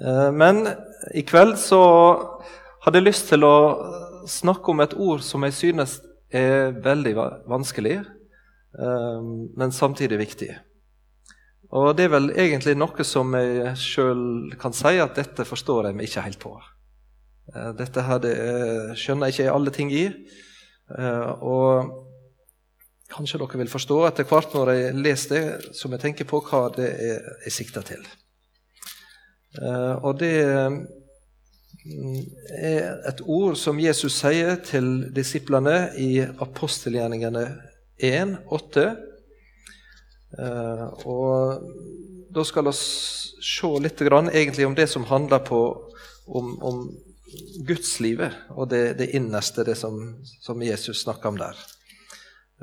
Eh, men i kveld så hadde jeg lyst til å snakke om et ord som jeg synes er veldig vanskelig, eh, men samtidig viktig. Og det er vel egentlig noe som jeg sjøl kan si at dette forstår jeg meg ikke helt på. Eh, dette her det skjønner jeg ikke alle ting i. Og kanskje dere vil forstå etter hvert når jeg leser det, som jeg tenker på hva det er jeg sikter til. Og det Mm, er et ord som Jesus sier til disiplene i apostelgjerningene 1, 8. Eh, og da skal vi se litt egentlig om det som handler på, om, om gudslivet og det, det, innerste, det som, som Jesus snakker om der.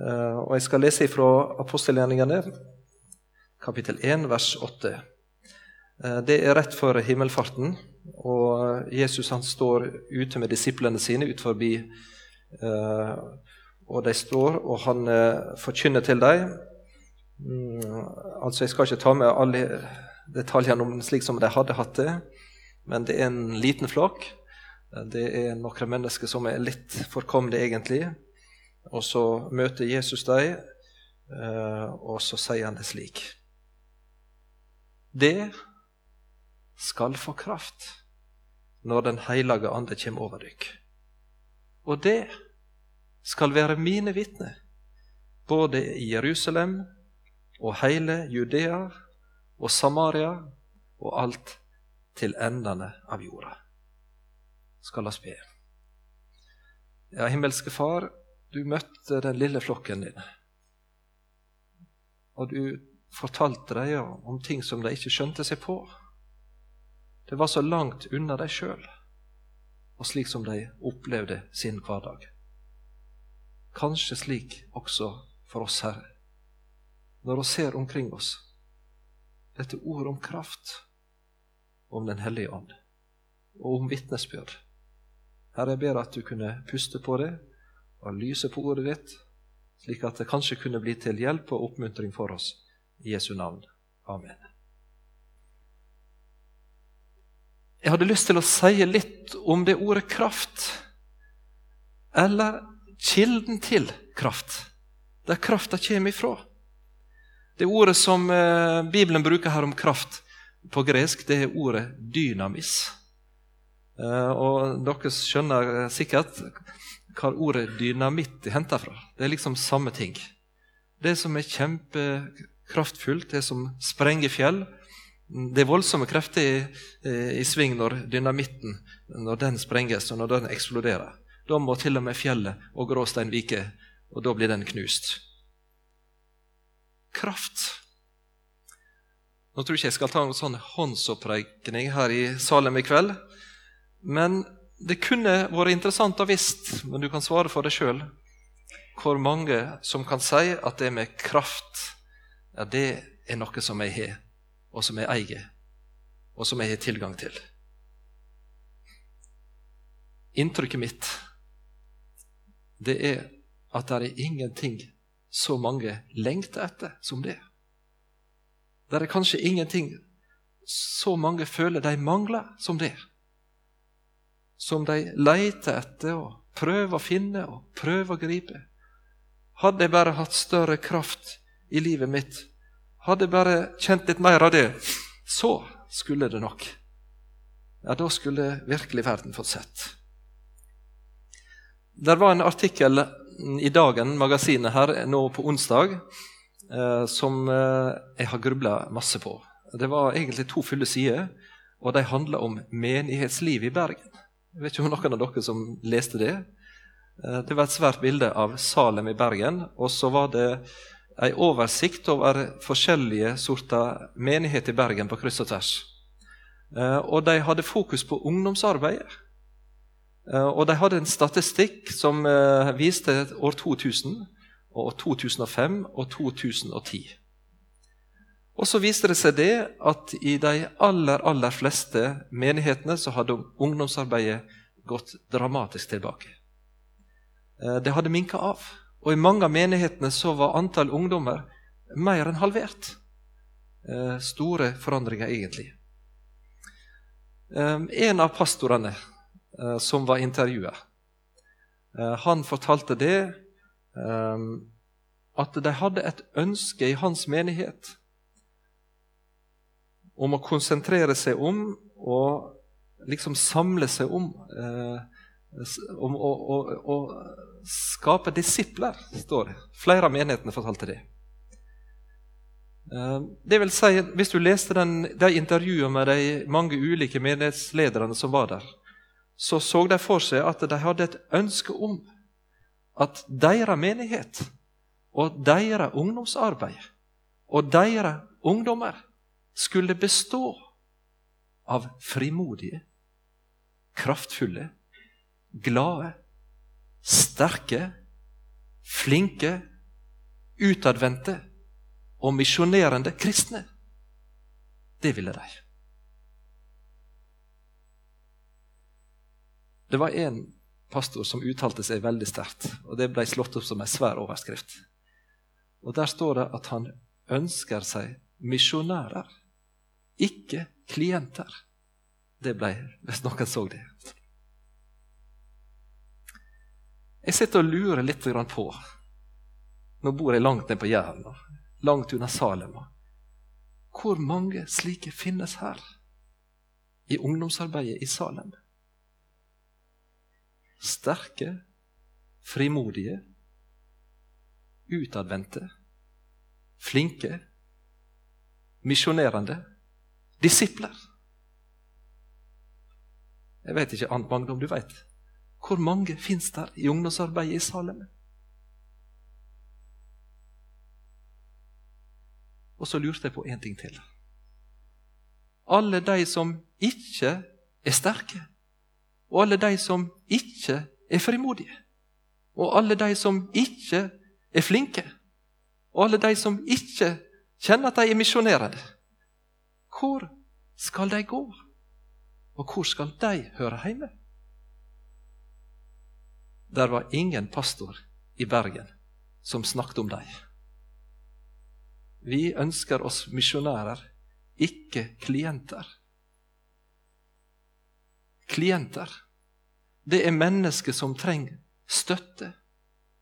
Eh, og Jeg skal lese fra apostelgjerningene, kapittel 1, vers 8. Eh, det er rett før himmelfarten. Og Jesus han står ute med disiplene sine ut forbi. Eh, og de står, og han eh, forkynner til dem. Mm, altså, Jeg skal ikke ta med alle detaljene om slik som de hadde hatt det, men det er en liten flokk. Det er noen mennesker som er litt forkomne, egentlig. Og så møter Jesus dem, eh, og så sier han det slik. Det skal få kraft når Den hellige ande kommer over dykk. Og det skal være mine vitner, både i Jerusalem og hele Judea og Samaria og alt til endene av jorda. Skal oss be. Ja, himmelske Far, du møtte den lille flokken din. Og du fortalte dem om ting som de ikke skjønte seg på. Det var så langt unna dem sjøl, og slik som de opplevde sin hverdag. Kanskje slik også for oss, Herre, når vi ser omkring oss dette ordet om kraft, om Den hellige ånd, og om vitnesbyrd. Herre, jeg ber at du kunne puste på det og lyse på ordet ditt, slik at det kanskje kunne bli til hjelp og oppmuntring for oss. I Jesu navn. Amen. Jeg hadde lyst til å si litt om det ordet kraft, eller kilden til kraft, der krafta kommer ifra. Det ordet som eh, Bibelen bruker her om kraft på gresk, det er ordet dynamis. Eh, og dere skjønner sikkert hva ordet dynamitt er henta fra. Det er liksom samme ting. Det som er kjempekraftfullt, det som sprenger fjell, det er voldsomme krefter i, i, sving når dynamitten når den sprenges og når den eksploderer. Da må til og med fjellet og gråstein vike, og da blir den knust. Kraft. Nå tror jeg ikke jeg skal ta en sånn håndsopprekning her i Salem i kveld. Men det kunne vært interessant å visst, men du kan svare for deg sjøl, hvor mange som kan si at det med kraft, ja, det er noe som jeg har og som jeg eier, og som jeg har tilgang til. Inntrykket mitt det er at det er ingenting så mange lengter etter som det. Det er kanskje ingenting så mange føler de mangler som det. Som de leter etter og prøver å finne og prøver å gripe. Hadde jeg bare hatt større kraft i livet mitt, hadde bare kjent litt mer av det, så skulle det nok. Ja, da skulle virkelig verden fått sett. Det var en artikkel i Dagen, magasinet her, nå på onsdag, eh, som eh, jeg har grubla masse på. Det var egentlig to fulle sider, og de handla om menighetslivet i Bergen. Jeg vet ikke om noen av dere som leste det. Eh, det var et svært bilde av Salem i Bergen, og så var det en oversikt over forskjellige sorter menighet i Bergen på kryss og tvers. Eh, og de hadde fokus på ungdomsarbeidet. Eh, og de hadde en statistikk som eh, viste år 2000, og 2005 og 2010. Og så viste det seg det at i de aller, aller fleste menighetene så hadde ungdomsarbeidet gått dramatisk tilbake. Det hadde minka av. Og i mange av menighetene så var antall ungdommer mer enn halvert. Eh, store forandringer, egentlig. En av pastorene som var intervjua, han fortalte det at de hadde et ønske i hans menighet om å konsentrere seg om og liksom samle seg om om å, å, å, skape disipler, står det. Flere av menighetene fortalte det. Eh, det vil si, Hvis du leste den, de intervjuene med de mange ulike menighetslederne som var der, så så de for seg at de hadde et ønske om at deres menighet og deres ungdomsarbeid og deres ungdommer skulle bestå av frimodige, kraftfulle, glade, sterke, flinke, utadvendte og misjonerende kristne. Det ville de. Det var en pastor som uttalte seg veldig sterkt, og det ble slått opp som en svær overskrift. Og Der står det at han ønsker seg misjonærer, ikke klienter. Det ble, Hvis noen så det. Jeg sitter og lurer litt på Nå bor jeg langt nede på Jæren, langt unna Salem. Hvor mange slike finnes her i ungdomsarbeidet i Salem? Sterke, frimodige, utadvendte, flinke, misjonerende, disipler. Jeg vet ikke annet mange om du vet. Hvor mange fins der i ungdomsarbeidet i Salem? Og så lurte jeg på én ting til. Alle de som ikke er sterke, og alle de som ikke er frimodige, og alle de som ikke er flinke, og alle de som ikke kjenner at de er misjonerende, hvor skal de gå? Og hvor skal de høre hjemme? Der var ingen pastor i Bergen som snakket om dem. Vi ønsker oss misjonærer, ikke klienter. Klienter, det er mennesker som trenger støtte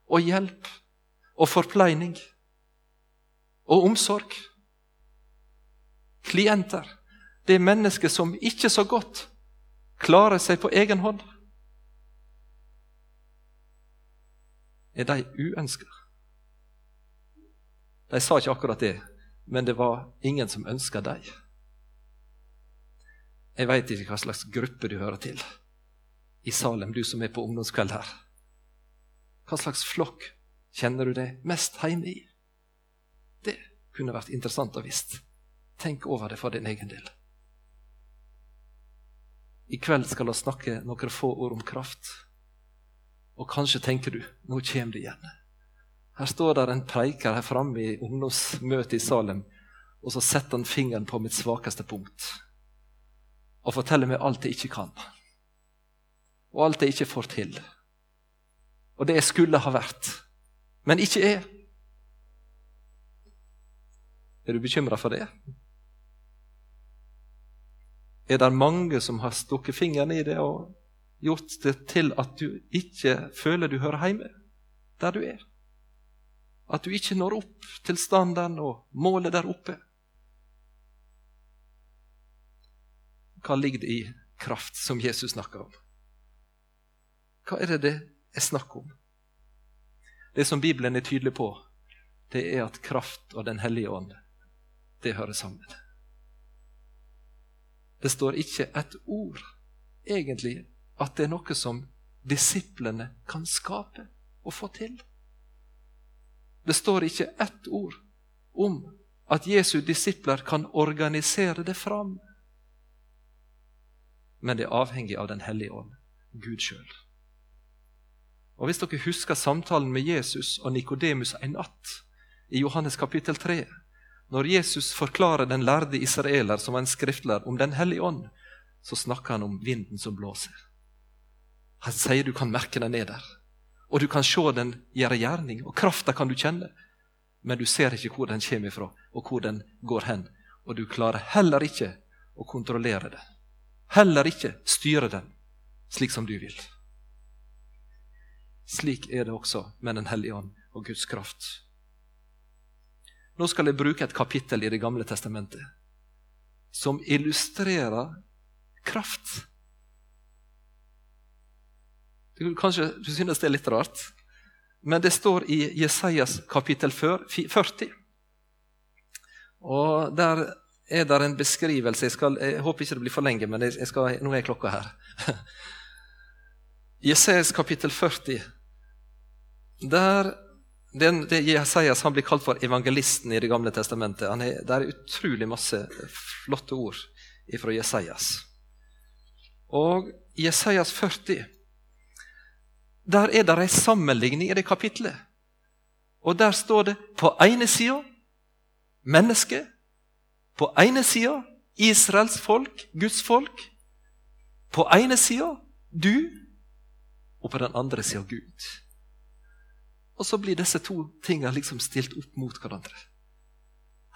og hjelp og forpleining og omsorg. Klienter, det er mennesker som ikke så godt klarer seg på egen hånd. Er de uønska. De sa ikke akkurat det, men det var ingen som ønska dem. Jeg veit ikke hva slags gruppe du hører til i Salem, du som er på ungdomskveld her. Hva slags flokk kjenner du deg mest hjemme i? Det kunne vært interessant å visst. Tenk over det for din egen del. I kveld skal vi snakke noen få ord om kraft. Og kanskje tenker du nå kommer det igjen. Her står der en preiker her framme i ungdomsmøtet i Salem, og så setter han fingeren på mitt svakeste punkt og forteller meg alt jeg ikke kan, og alt jeg ikke får til, og det jeg skulle ha vært, men ikke er. Er du bekymra for det? Er det mange som har stukket fingeren i det og gjort det til at du ikke føler du hører hjemme der du er. At du ikke når opp til standarden og målet der oppe. Hva ligger det i kraft, som Jesus snakker om? Hva er det det er snakk om? Det som Bibelen er tydelig på, det er at kraft og Den hellige ånd, det hører sammen. Det står ikke et ord egentlig at det er noe som disiplene kan skape og få til. Det står ikke ett ord om at Jesu disipler kan organisere det fram. Men det er avhengig av Den hellige ånd, Gud sjøl. Og Hvis dere husker samtalen med Jesus og Nikodemus en natt i Johannes kapittel 3, når Jesus forklarer den lærde israeler som en skriftlærer, om Den hellige ånd, så snakker han om vinden som blåser. Han sier du kan merke den er der. Og du kan se den gjøre gjerning, og krafta kan du kjenne. Men du ser ikke hvor den kommer ifra, og hvor den går hen. Og du klarer heller ikke å kontrollere det. heller ikke styre den slik som du vil. Slik er det også med Den hellige ånd og Guds kraft. Nå skal jeg bruke et kapittel i Det gamle testamentet som illustrerer kraft. Kanskje du synes det er litt rart, men det står i Jesajas kapittel 40. Og Der er det en beskrivelse jeg, skal, jeg, håper ikke det blir for lenge, men jeg skal, nå er klokka her. Jesajas kapittel 40. Der den, det Jesajas han blir kalt for evangelisten i Det gamle testamentet. Er, det er utrolig masse flotte ord fra Jesajas. Og Jesajas 40 Der er det en sammenligning i det kapitlet. Og der står det på ene sida menneske. På ene sida Israels folk, Guds folk. På ene sida du, og på den andre sida Gud. Og så blir disse to tingene liksom stilt opp mot hverandre.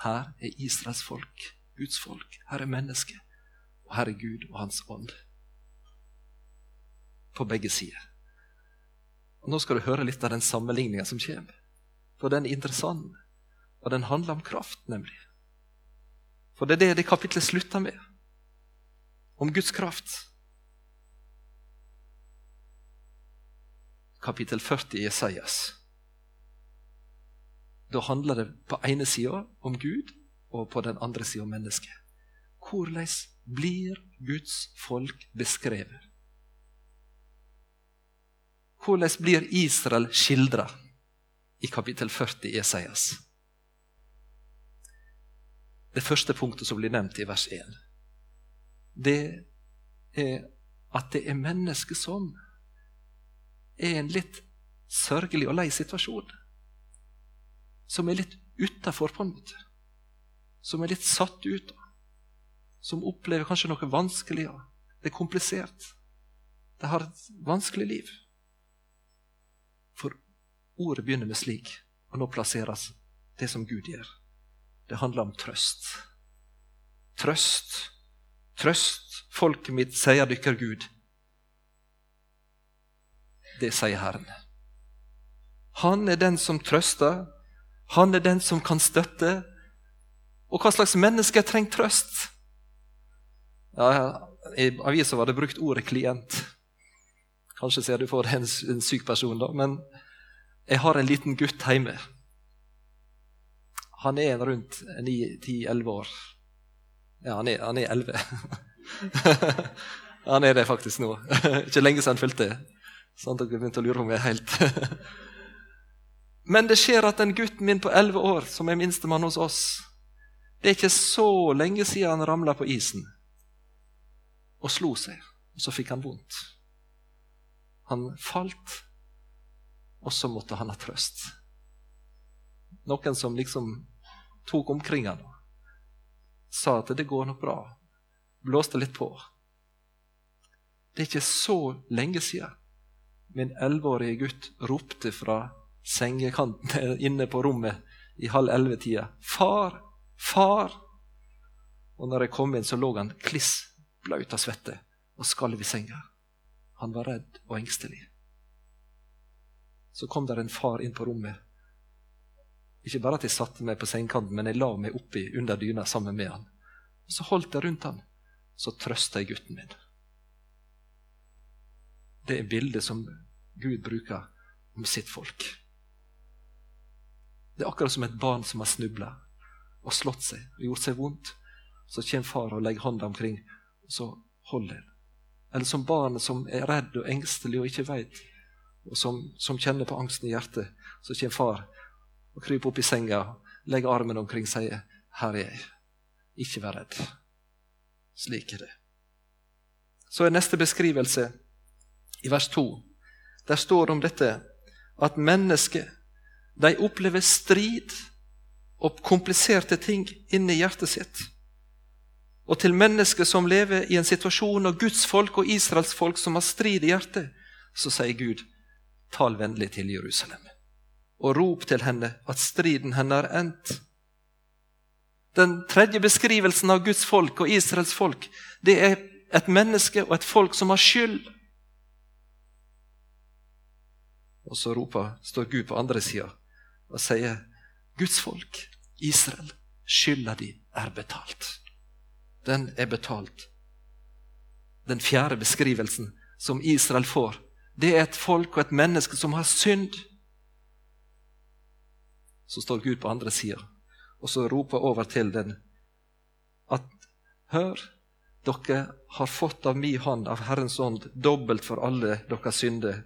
Her er Israels folk, Guds folk. Her er mennesket. Og her er Gud og Hans ånd. På begge sider. Og Nå skal du høre litt av den sammenligninga som kommer. For den er interessant. Og den handler om kraft, nemlig. For det er det det kapitlet slutter med. Om Guds kraft. Kapittel 40 i Esaias. Da handler det på ene sida om Gud, og på den andre sida om mennesket. Hvordan blir Guds folk beskrevet? Hvordan blir Israel skildra i kapittel 40 i Esaias? Det første punktet som blir nevnt i vers 1, det er at det er mennesker som er en litt sørgelig og lei situasjon. Som er litt utafor, på en måte. Som er litt satt ut. Som opplever kanskje noe vanskelig. Det er komplisert. De har et vanskelig liv. For ordet begynner med slik, og nå plasseres det som Gud gjør. Det handler om trøst. Trøst. Trøst, folket mitt, sier dykker Gud. Det sier Herren. Han er den som trøster. Han er den som kan støtte. Og hva slags mennesker trenger trøst? Ja, I avisa var det brukt ordet 'klient'. Kanskje ser du for deg en, en syk person, da. Men jeg har en liten gutt hjemme han er rundt 9-10-11 år. Ja, han er, han er 11. han er det faktisk nå. Ikke lenge siden han fylte sånn at dere begynte å lure om jeg er helt Men det skjer at den gutten min på 11 år, som er minstemann hos oss Det er ikke så lenge siden han ramla på isen og slo seg. Og så fikk han vondt. Han falt, og så måtte han ha trøst. Noen som liksom tok omkring han. Sa at det går nok bra. Blåste litt på. Det er ikke så lenge siden min elleveårige gutt ropte fra sengekanten inne på rommet i halv elleve-tida 'Far! Far!' Og når jeg kom inn, så lå han kliss blaut av svette og skalv i senga. Han var redd og engstelig. Så kom der en far inn på rommet ikke bare at jeg satte meg på sengekanten, men jeg la meg oppi under dyna sammen med han. Og Så holdt jeg rundt han. Så trøsta jeg gutten min. Det er bildet som Gud bruker om sitt folk. Det er akkurat som et barn som har snubla og slått seg og gjort seg vondt. Så kommer far og legger hånda omkring, og så holder en. Eller som barnet som er redd og engstelig og ikke veit, og som, som kjenner på angsten i hjertet. Så kommer far og kryper opp i senga, legger armen omkring seg. 'Her er jeg. Ikke vær redd.' Slik er det. Så er neste beskrivelse i vers 2. Der står det om dette at mennesker de opplever strid og kompliserte ting inni hjertet sitt. Og til mennesker som lever i en situasjon av Guds folk og Israels folk som har strid i hjertet, så sier Gud, tal vennlig til Jerusalem og rop til henne at striden henne er endt. Den tredje beskrivelsen av Guds folk og Israels folk det er et menneske og et folk som har skyld. Og så roper, står Gud på andre sida og sier, Guds folk, Israel, skylda di er betalt. Den er betalt. Den fjerde beskrivelsen som Israel får, det er et folk og et menneske som har synd. Så står Gud på andre sida, og så roper over til den at Hør, dere har fått av mi hånd, av Herrens ånd, dobbelt for alle deres synder.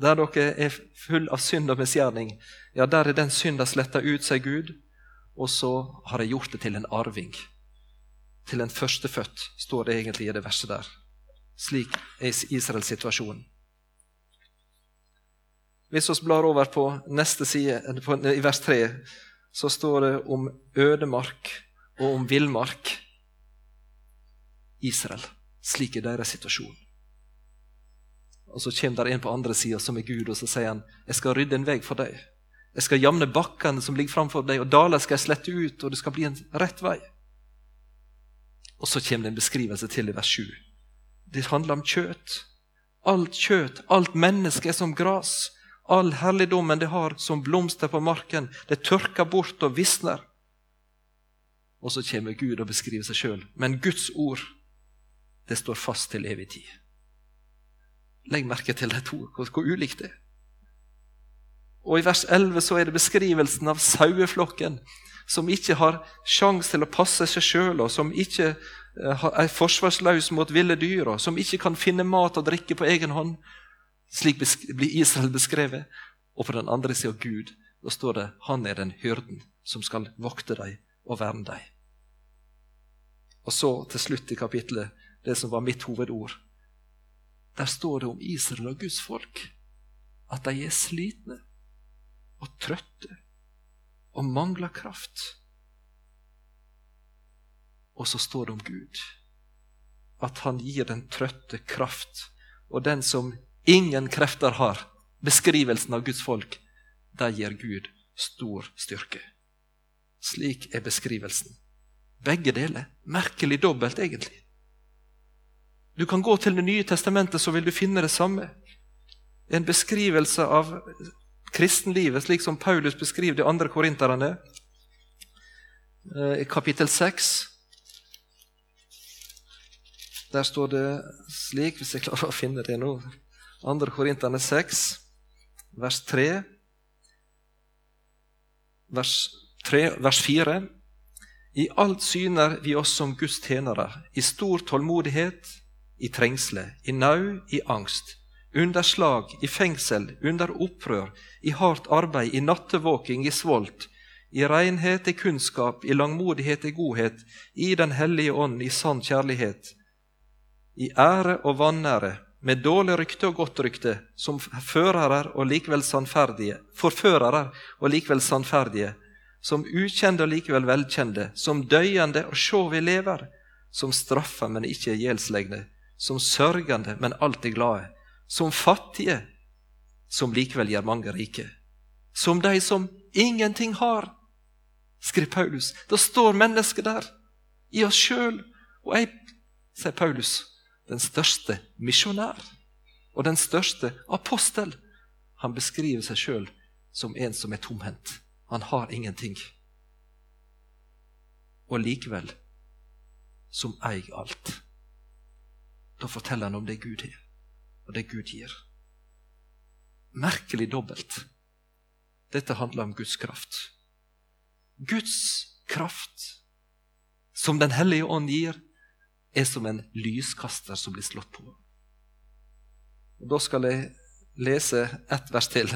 Der dere er full av synd og misgjerning, ja, der er den synda sletta ut, sier Gud, og så har jeg gjort det til en arving. Til en førstefødt, står det egentlig i det verset der. Slik er Israels situasjon. Hvis vi blar over på neste side, i vers 3, så står det om ødemark og om villmark. Israel. Slik er deres situasjon. Og Så kommer der en på andre sida som er Gud, og så sier han jeg skal rydde en vei for deg. Jeg skal jamne bakkene som ligger framfor deg, og daler skal jeg slette ut, og det skal bli en rett vei. Og så kommer det en beskrivelse til i vers 7. Det handler om kjøtt. Alt kjøtt, alt menneske er som gras. All herligdommen det har som blomster på marken, det tørker bort og visner. Og så kommer Gud og beskriver seg sjøl. Men Guds ord det står fast til evig tid. Legg merke til de to, hvor, hvor ulikt det er. Og I vers 11 så er det beskrivelsen av saueflokken som ikke har sjanse til å passe seg sjøl, og som ikke eh, er forsvarsløs mot ville dyr, og som ikke kan finne mat og drikke på egen hånd. Slik blir Israel beskrevet. Og på den andre sida Gud. Da står det han er den hyrden som skal vokte dem og verne dem. Og så til slutt i kapittelet det som var mitt hovedord. Der står det om Israel og Guds folk at de er slitne og trøtte og mangler kraft. Og så står det om Gud at han gir den trøtte kraft, og den som ingen krefter har, beskrivelsen av Guds folk, der gir Gud stor styrke. Slik er beskrivelsen. Begge deler. Merkelig dobbelt, egentlig. Du kan gå til Det nye testamentet, så vil du finne det samme. En beskrivelse av kristenlivet, slik som Paulus beskriver de andre korinterne eh, i kapittel 6. Der står det slik, hvis jeg klarer å finne det nå Andre korinterne 6, vers 3. Vers, 3, vers 4. I alt syner vi oss som Guds tjenere, i stor tålmodighet, i trengsle, i nau, i angst, under slag, i fengsel, under opprør, i hardt arbeid, i nattevåking, i svolt, i renhet, i kunnskap, i langmodighet, i godhet, i Den hellige ånd, i sann kjærlighet, i ære og vanære, med dårlig rykte og godt rykte, som førere og likevel sannferdige, forførere og likevel sannferdige, som ukjente og likevel velkjente, som døyende og sjå vi lever, som straffer, men ikke gjeldslegne, som sørgende, men alltid glade, som fattige, som likevel gjør mange rike, som de som ingenting har, skriver Paulus. Da står mennesket der, i oss sjøl. Og jeg, sier Paulus, den største misjonær og den største apostel. Han beskriver seg sjøl som en som er tomhendt. Han har ingenting. Og likevel som eier alt. Da forteller han om det Gud har, og det Gud gir. Merkelig dobbelt. Dette handler om Guds kraft. Guds kraft, som Den hellige ånd gir, er som en lyskaster som blir slått på. Og Da skal jeg lese ett vers til.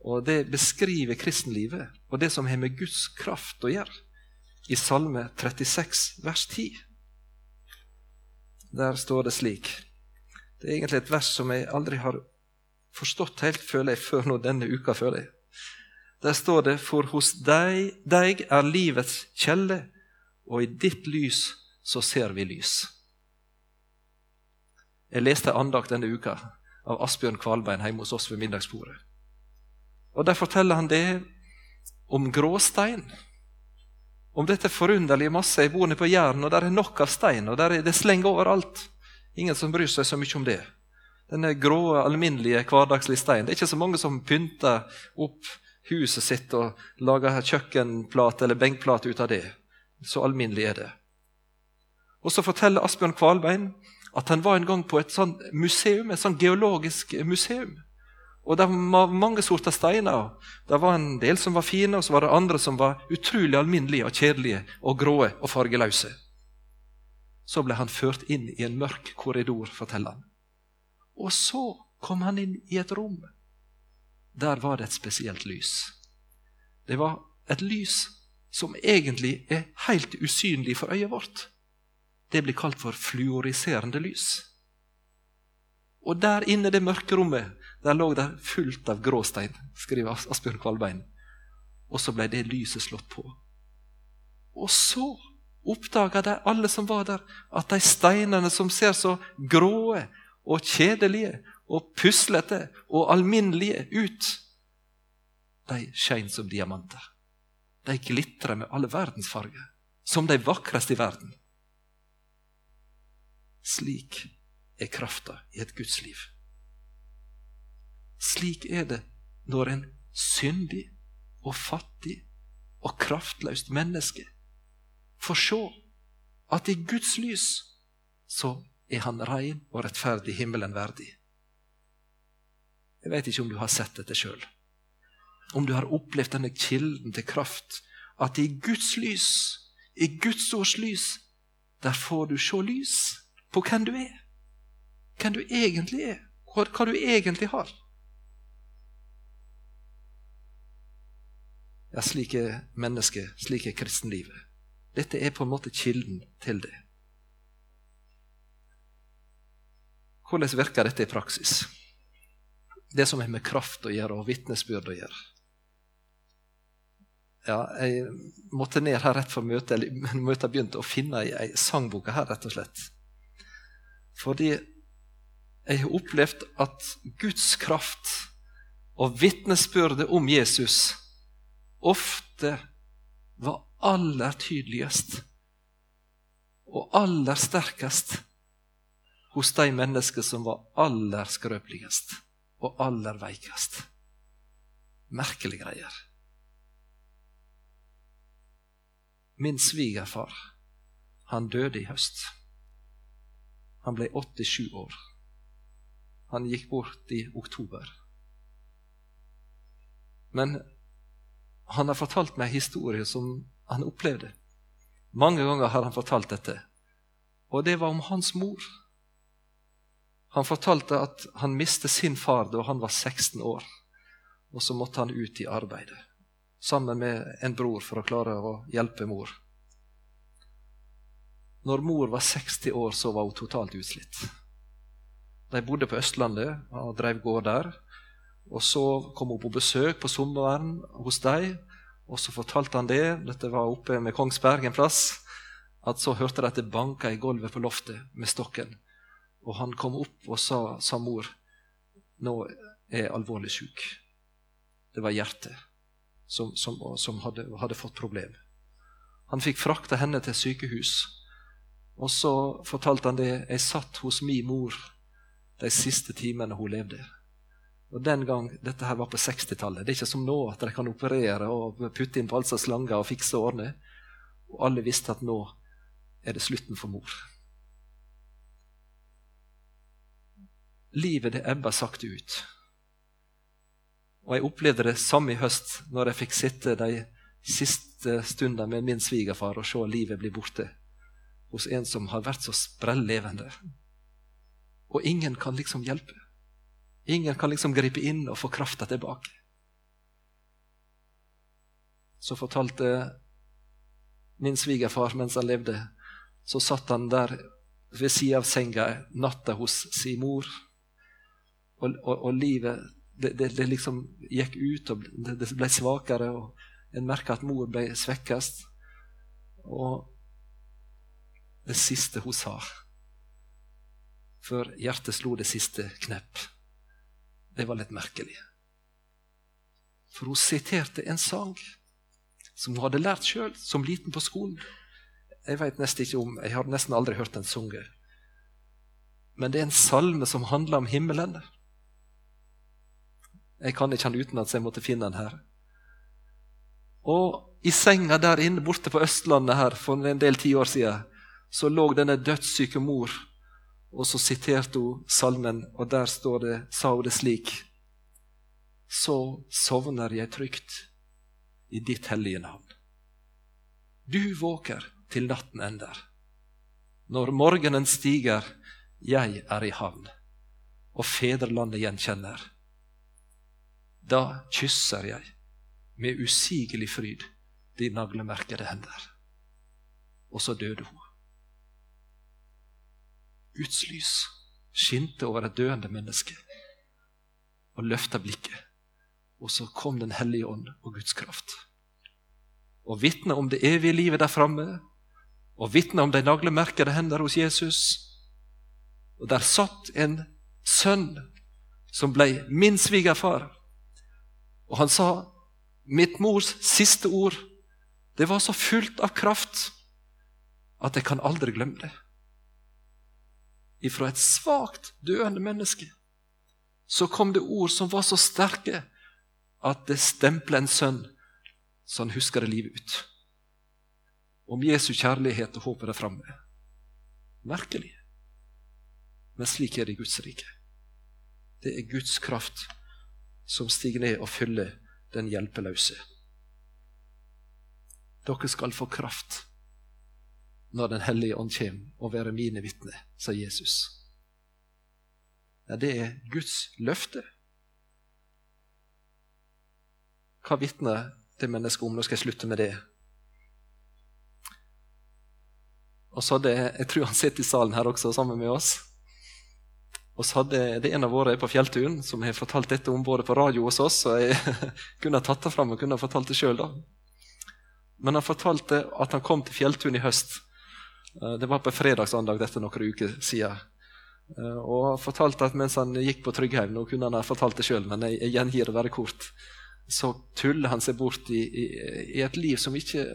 Og Det beskriver kristenlivet og det som har med Guds kraft å gjøre, i Salme 36, vers 10. Der står det slik Det er egentlig et vers som jeg aldri har forstått helt, føler jeg, før nå denne uka. føler jeg. Der står det For hos deg, deg er livets kjelle, og i ditt lys så ser vi lys. Jeg leste andakt denne uka av Asbjørn Kvalbein hjemme hos oss ved middagsbordet. Og Der forteller han det om gråstein. om dette forunderlige masse. Jeg bor nede på Jæren, og der er nok av stein, og der er det slenger overalt. Ingen som bryr seg så mye om det. Denne grå, alminnelige, hverdagslige steinen. Det er ikke så mange som pynter opp huset sitt og lager kjøkkenplate eller benkplate ut av det. Så alminnelig er det. Og så forteller Asbjørn Kvalbein at han var en gang på et sånt museum, et sånt geologisk museum. Og Det var mange sorter steiner. Det var en del som var fine, og så var det andre som var utrolig alminnelige og kjedelige og gråe og fargeløse. Så ble han ført inn i en mørk korridor, forteller han. Og så kom han inn i et rom. Der var det et spesielt lys. Det var et lys som egentlig er helt usynlig for øyet vårt. Det blir kalt for fluoriserende lys. Og der inne i det mørke rommet der lå det fullt av gråstein, skriver Asbjørn Kvalbein. Og så ble det lyset slått på. Og så oppdaga de alle som var der, at de steinene som ser så gråe og kjedelige og puslete og alminnelige ut, de skein som diamanter. De glitra med alle verdens farger, som de vakreste i verden. Slik er krafta i et gudsliv. Slik er det når en syndig og fattig og kraftløst menneske får se at i Guds lys så er han rein og rettferdig himmelen verdig. Jeg vet ikke om du har sett dette sjøl. Om du har opplevd denne kilden til kraft. At i Guds lys, i Guds års lys, der får du se lys på hvem du er. Hvem du egentlig er. Hva, hva du egentlig har. Ja, slik er mennesket, slik er kristenlivet. Dette er på en måte kilden til det. Hvordan virker dette i praksis? Det som har med kraft å gjøre, og vitnesbyrd å gjøre. Ja, jeg måtte ned her rett før møtet, eller møtet begynte, å finne ei, sangbok her, rett og slett. Fordi jeg har opplevd at Guds kraft og vitnesbyrdet om Jesus ofte var aller tydeligst og aller sterkest hos de mennesker som var aller skrøpeligst og aller veikest. Merkelige greier. Min svigerfar, han døde i høst. Han ble 87 år. Han gikk bort i oktober. Men han har fortalt meg en historie som han opplevde. Mange ganger har han fortalt dette. Og det var om hans mor. Han fortalte at han mistet sin far da han var 16 år. Og så måtte han ut i arbeidet sammen med en bror for å klare å hjelpe mor. Når mor var 60 år, så var hun totalt utslitt. De bodde på Østlandet og drev gård der. Og så kom hun på besøk på sommeren hos dem, og så fortalte han det. Dette var oppe med Kongsberg en plass. At så hørte de at det banka i gulvet på loftet med stokken. Og han kom opp og sa, sa mor, nå er jeg alvorlig sjuk. Det var hjertet som, som, som hadde, hadde, fått problem. Han fikk frakta henne til sykehus. Og så fortalte han det. Jeg satt hos min mor de siste timene hun levde. Og den gang, Dette her var på 60-tallet. Det er ikke som nå at de kan operere og putte inn valser slanger og fikse og ordne. Og alle visste at nå er det slutten for mor. Livet det ebba sakte ut. Og jeg opplevde det samme i høst, når jeg fikk sitte de siste stundene med min svigerfar og se livet bli borte hos en som har vært så sprell-levende. Og ingen kan liksom hjelpe. Ingen kan liksom gripe inn og få krafta tilbake. Så fortalte min svigerfar mens han levde, så satt han der ved sida av senga natta hos sin mor. Og, og, og livet det, det, det, liksom gikk ut, og det, det ble svakere. og En merka at mor ble svekkest. Og det siste hun sa før hjertet slo det siste knepp, det var litt merkelig. For hun siterte en sang som hun hadde lært sjøl som liten på skolen. Jeg vet nesten ikke om, jeg har nesten aldri hørt den sunget. Men det er en salme som handler om himmelen. Jeg kan ikke den uten at jeg måtte finne den her. Og i senga der inne borte på Østlandet her for en del tiår siden, så lå denne dødssyke mor, og så siterte hun salmen, og der står det, sa hun det slik Så sovner jeg trygt i ditt hellige navn. Du våker til natten ender. Når morgenen stiger, jeg er i havn, og fedrelandet gjenkjenner. Da kysser jeg med usigelig fryd de naglemerkede hender. Og så døde hun. Guds lys skinte over et døende menneske og løfta blikket. Og så kom Den hellige ånd og Guds kraft. Og vitna om det evige livet der framme, og vitna om de naglemerkede hender hos Jesus. Og der satt en sønn som ble min svigerfar. Og han sa mitt mors siste ord. Det var så fullt av kraft at jeg kan aldri glemme det. Ifra et svakt, døende menneske så kom det ord som var så sterke at det stempla en sønn så han husker det livet ut. Om Jesu kjærlighet og håpet der framme. Merkelig. Men slik er det i Guds rike. Det er Guds kraft som stiger ned og fyller den hjelpeløse. Dere skal få kraft når Den hellige ånd kommer og være mine vitner, sa Jesus. Ja, det er Guds løfte. Hva vitner det mennesket om? Nå skal jeg slutte med det. Og så hadde, Jeg tror han sitter i salen her også sammen med oss. Og så hadde det en av våre på Fjelltun som har fortalt dette om både på radio hos oss, og jeg kunne ha tatt det fram og kunne ha fortalt det sjøl, da. Men han fortalte at han kom til Fjelltun i høst. Eh, det var på fredagsandag dette noen uker siden. Eh, og fortalte at mens han gikk på Tryggheim Nå kunne han ha fortalt det sjøl, men jeg gjengir det bare kort. Så tuller han seg bort i, i, i et liv som ikke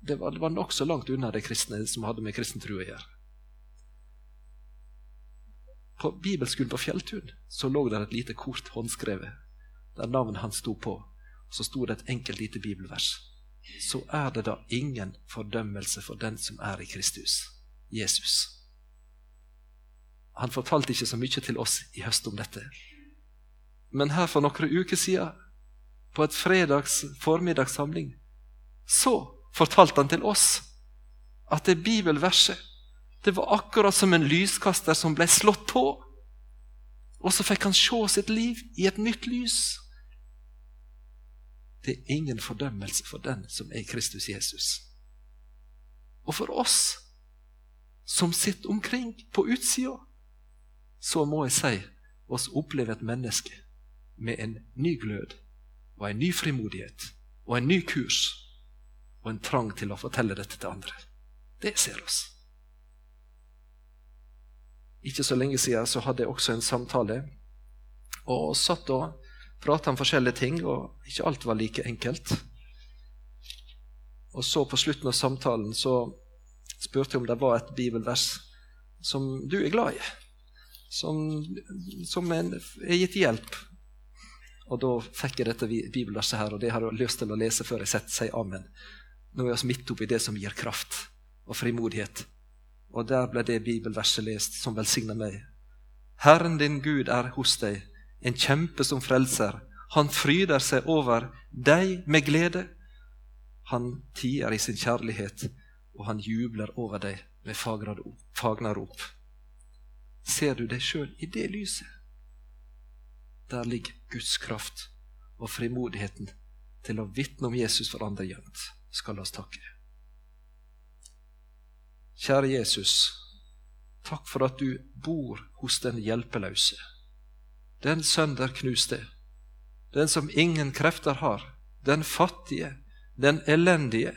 Det var, det var nokså langt unna det kristne som hadde med kristen tro å gjøre. På bibelskolen på Fjelltun så lå det et lite kort håndskrevet der navnet hans sto på. Og så sto det et enkelt lite bibelvers. Så er det da ingen fordømmelse for den som er i Kristus, Jesus. Han fortalte ikke så mye til oss i høst om dette. Men her for noen uker siden på et fredags formiddagssamling, så fortalte han til oss at det bibelverset det var akkurat som en lyskaster som ble slått på. Og så fikk han se sitt liv i et nytt lys. Det er ingen fordømmelse for den som er Kristus Jesus. Og for oss som sitter omkring på utsida, så må jeg si oss oppleve et menneske med en ny glød og en ny frimodighet og en ny kurs og en trang til å fortelle dette til andre. Det ser oss. Ikke så lenge siden så hadde jeg også en samtale, og satt og prata om forskjellige ting, og ikke alt var like enkelt. Og så på slutten av samtalen så spurte jeg om det var et bibelvers som du er glad i, som, som er gitt hjelp og da fikk jeg dette bibelverset her, og det har jeg lyst til å lese før jeg setter seg amen. Nå er vi midt oppi det som gir kraft og frimodighet. Og der ble det bibelverset lest som velsigner meg. Herren din Gud er hos deg, en kjempe som frelser. Han fryder seg over deg med glede. Han tier i sin kjærlighet, og han jubler over deg med fagnarop. Ser du deg sjøl i det lyset? Der ligger Guds kraft og frimodigheten til å vitne om Jesus for andre gjemt, skal la oss takke. Kjære Jesus, takk for at du bor hos den hjelpeløse, den sønderknuste, knuste, den som ingen krefter har, den fattige, den elendige,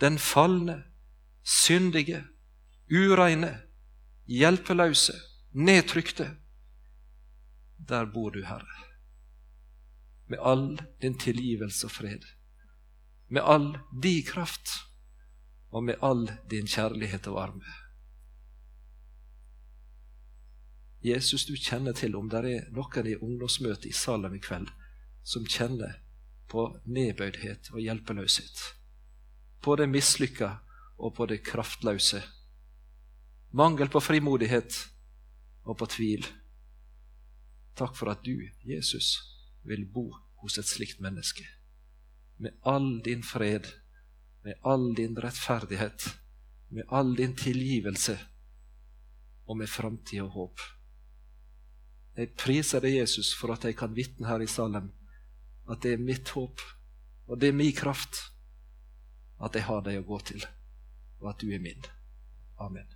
den falne, syndige, ureine, hjelpeløse, nedtrykte der bor du, Herre, med all din tilgivelse og fred. med all din kraft og med all din kjærlighet og varme. Jesus, du kjenner til om det er noen i ungdomsmøtet i Salem i kveld som kjenner på nedbøydhet og hjelpeløshet, på det mislykka og på det kraftløse, mangel på frimodighet og på tvil. Takk for at du, Jesus, vil bo hos et slikt menneske. Med all din fred, med all din rettferdighet, med all din tilgivelse og med framtid og håp. Jeg priser deg, Jesus, for at jeg kan vitne her i Salem at det er mitt håp, og det er min kraft, at jeg har deg å gå til, og at du er min. Amen.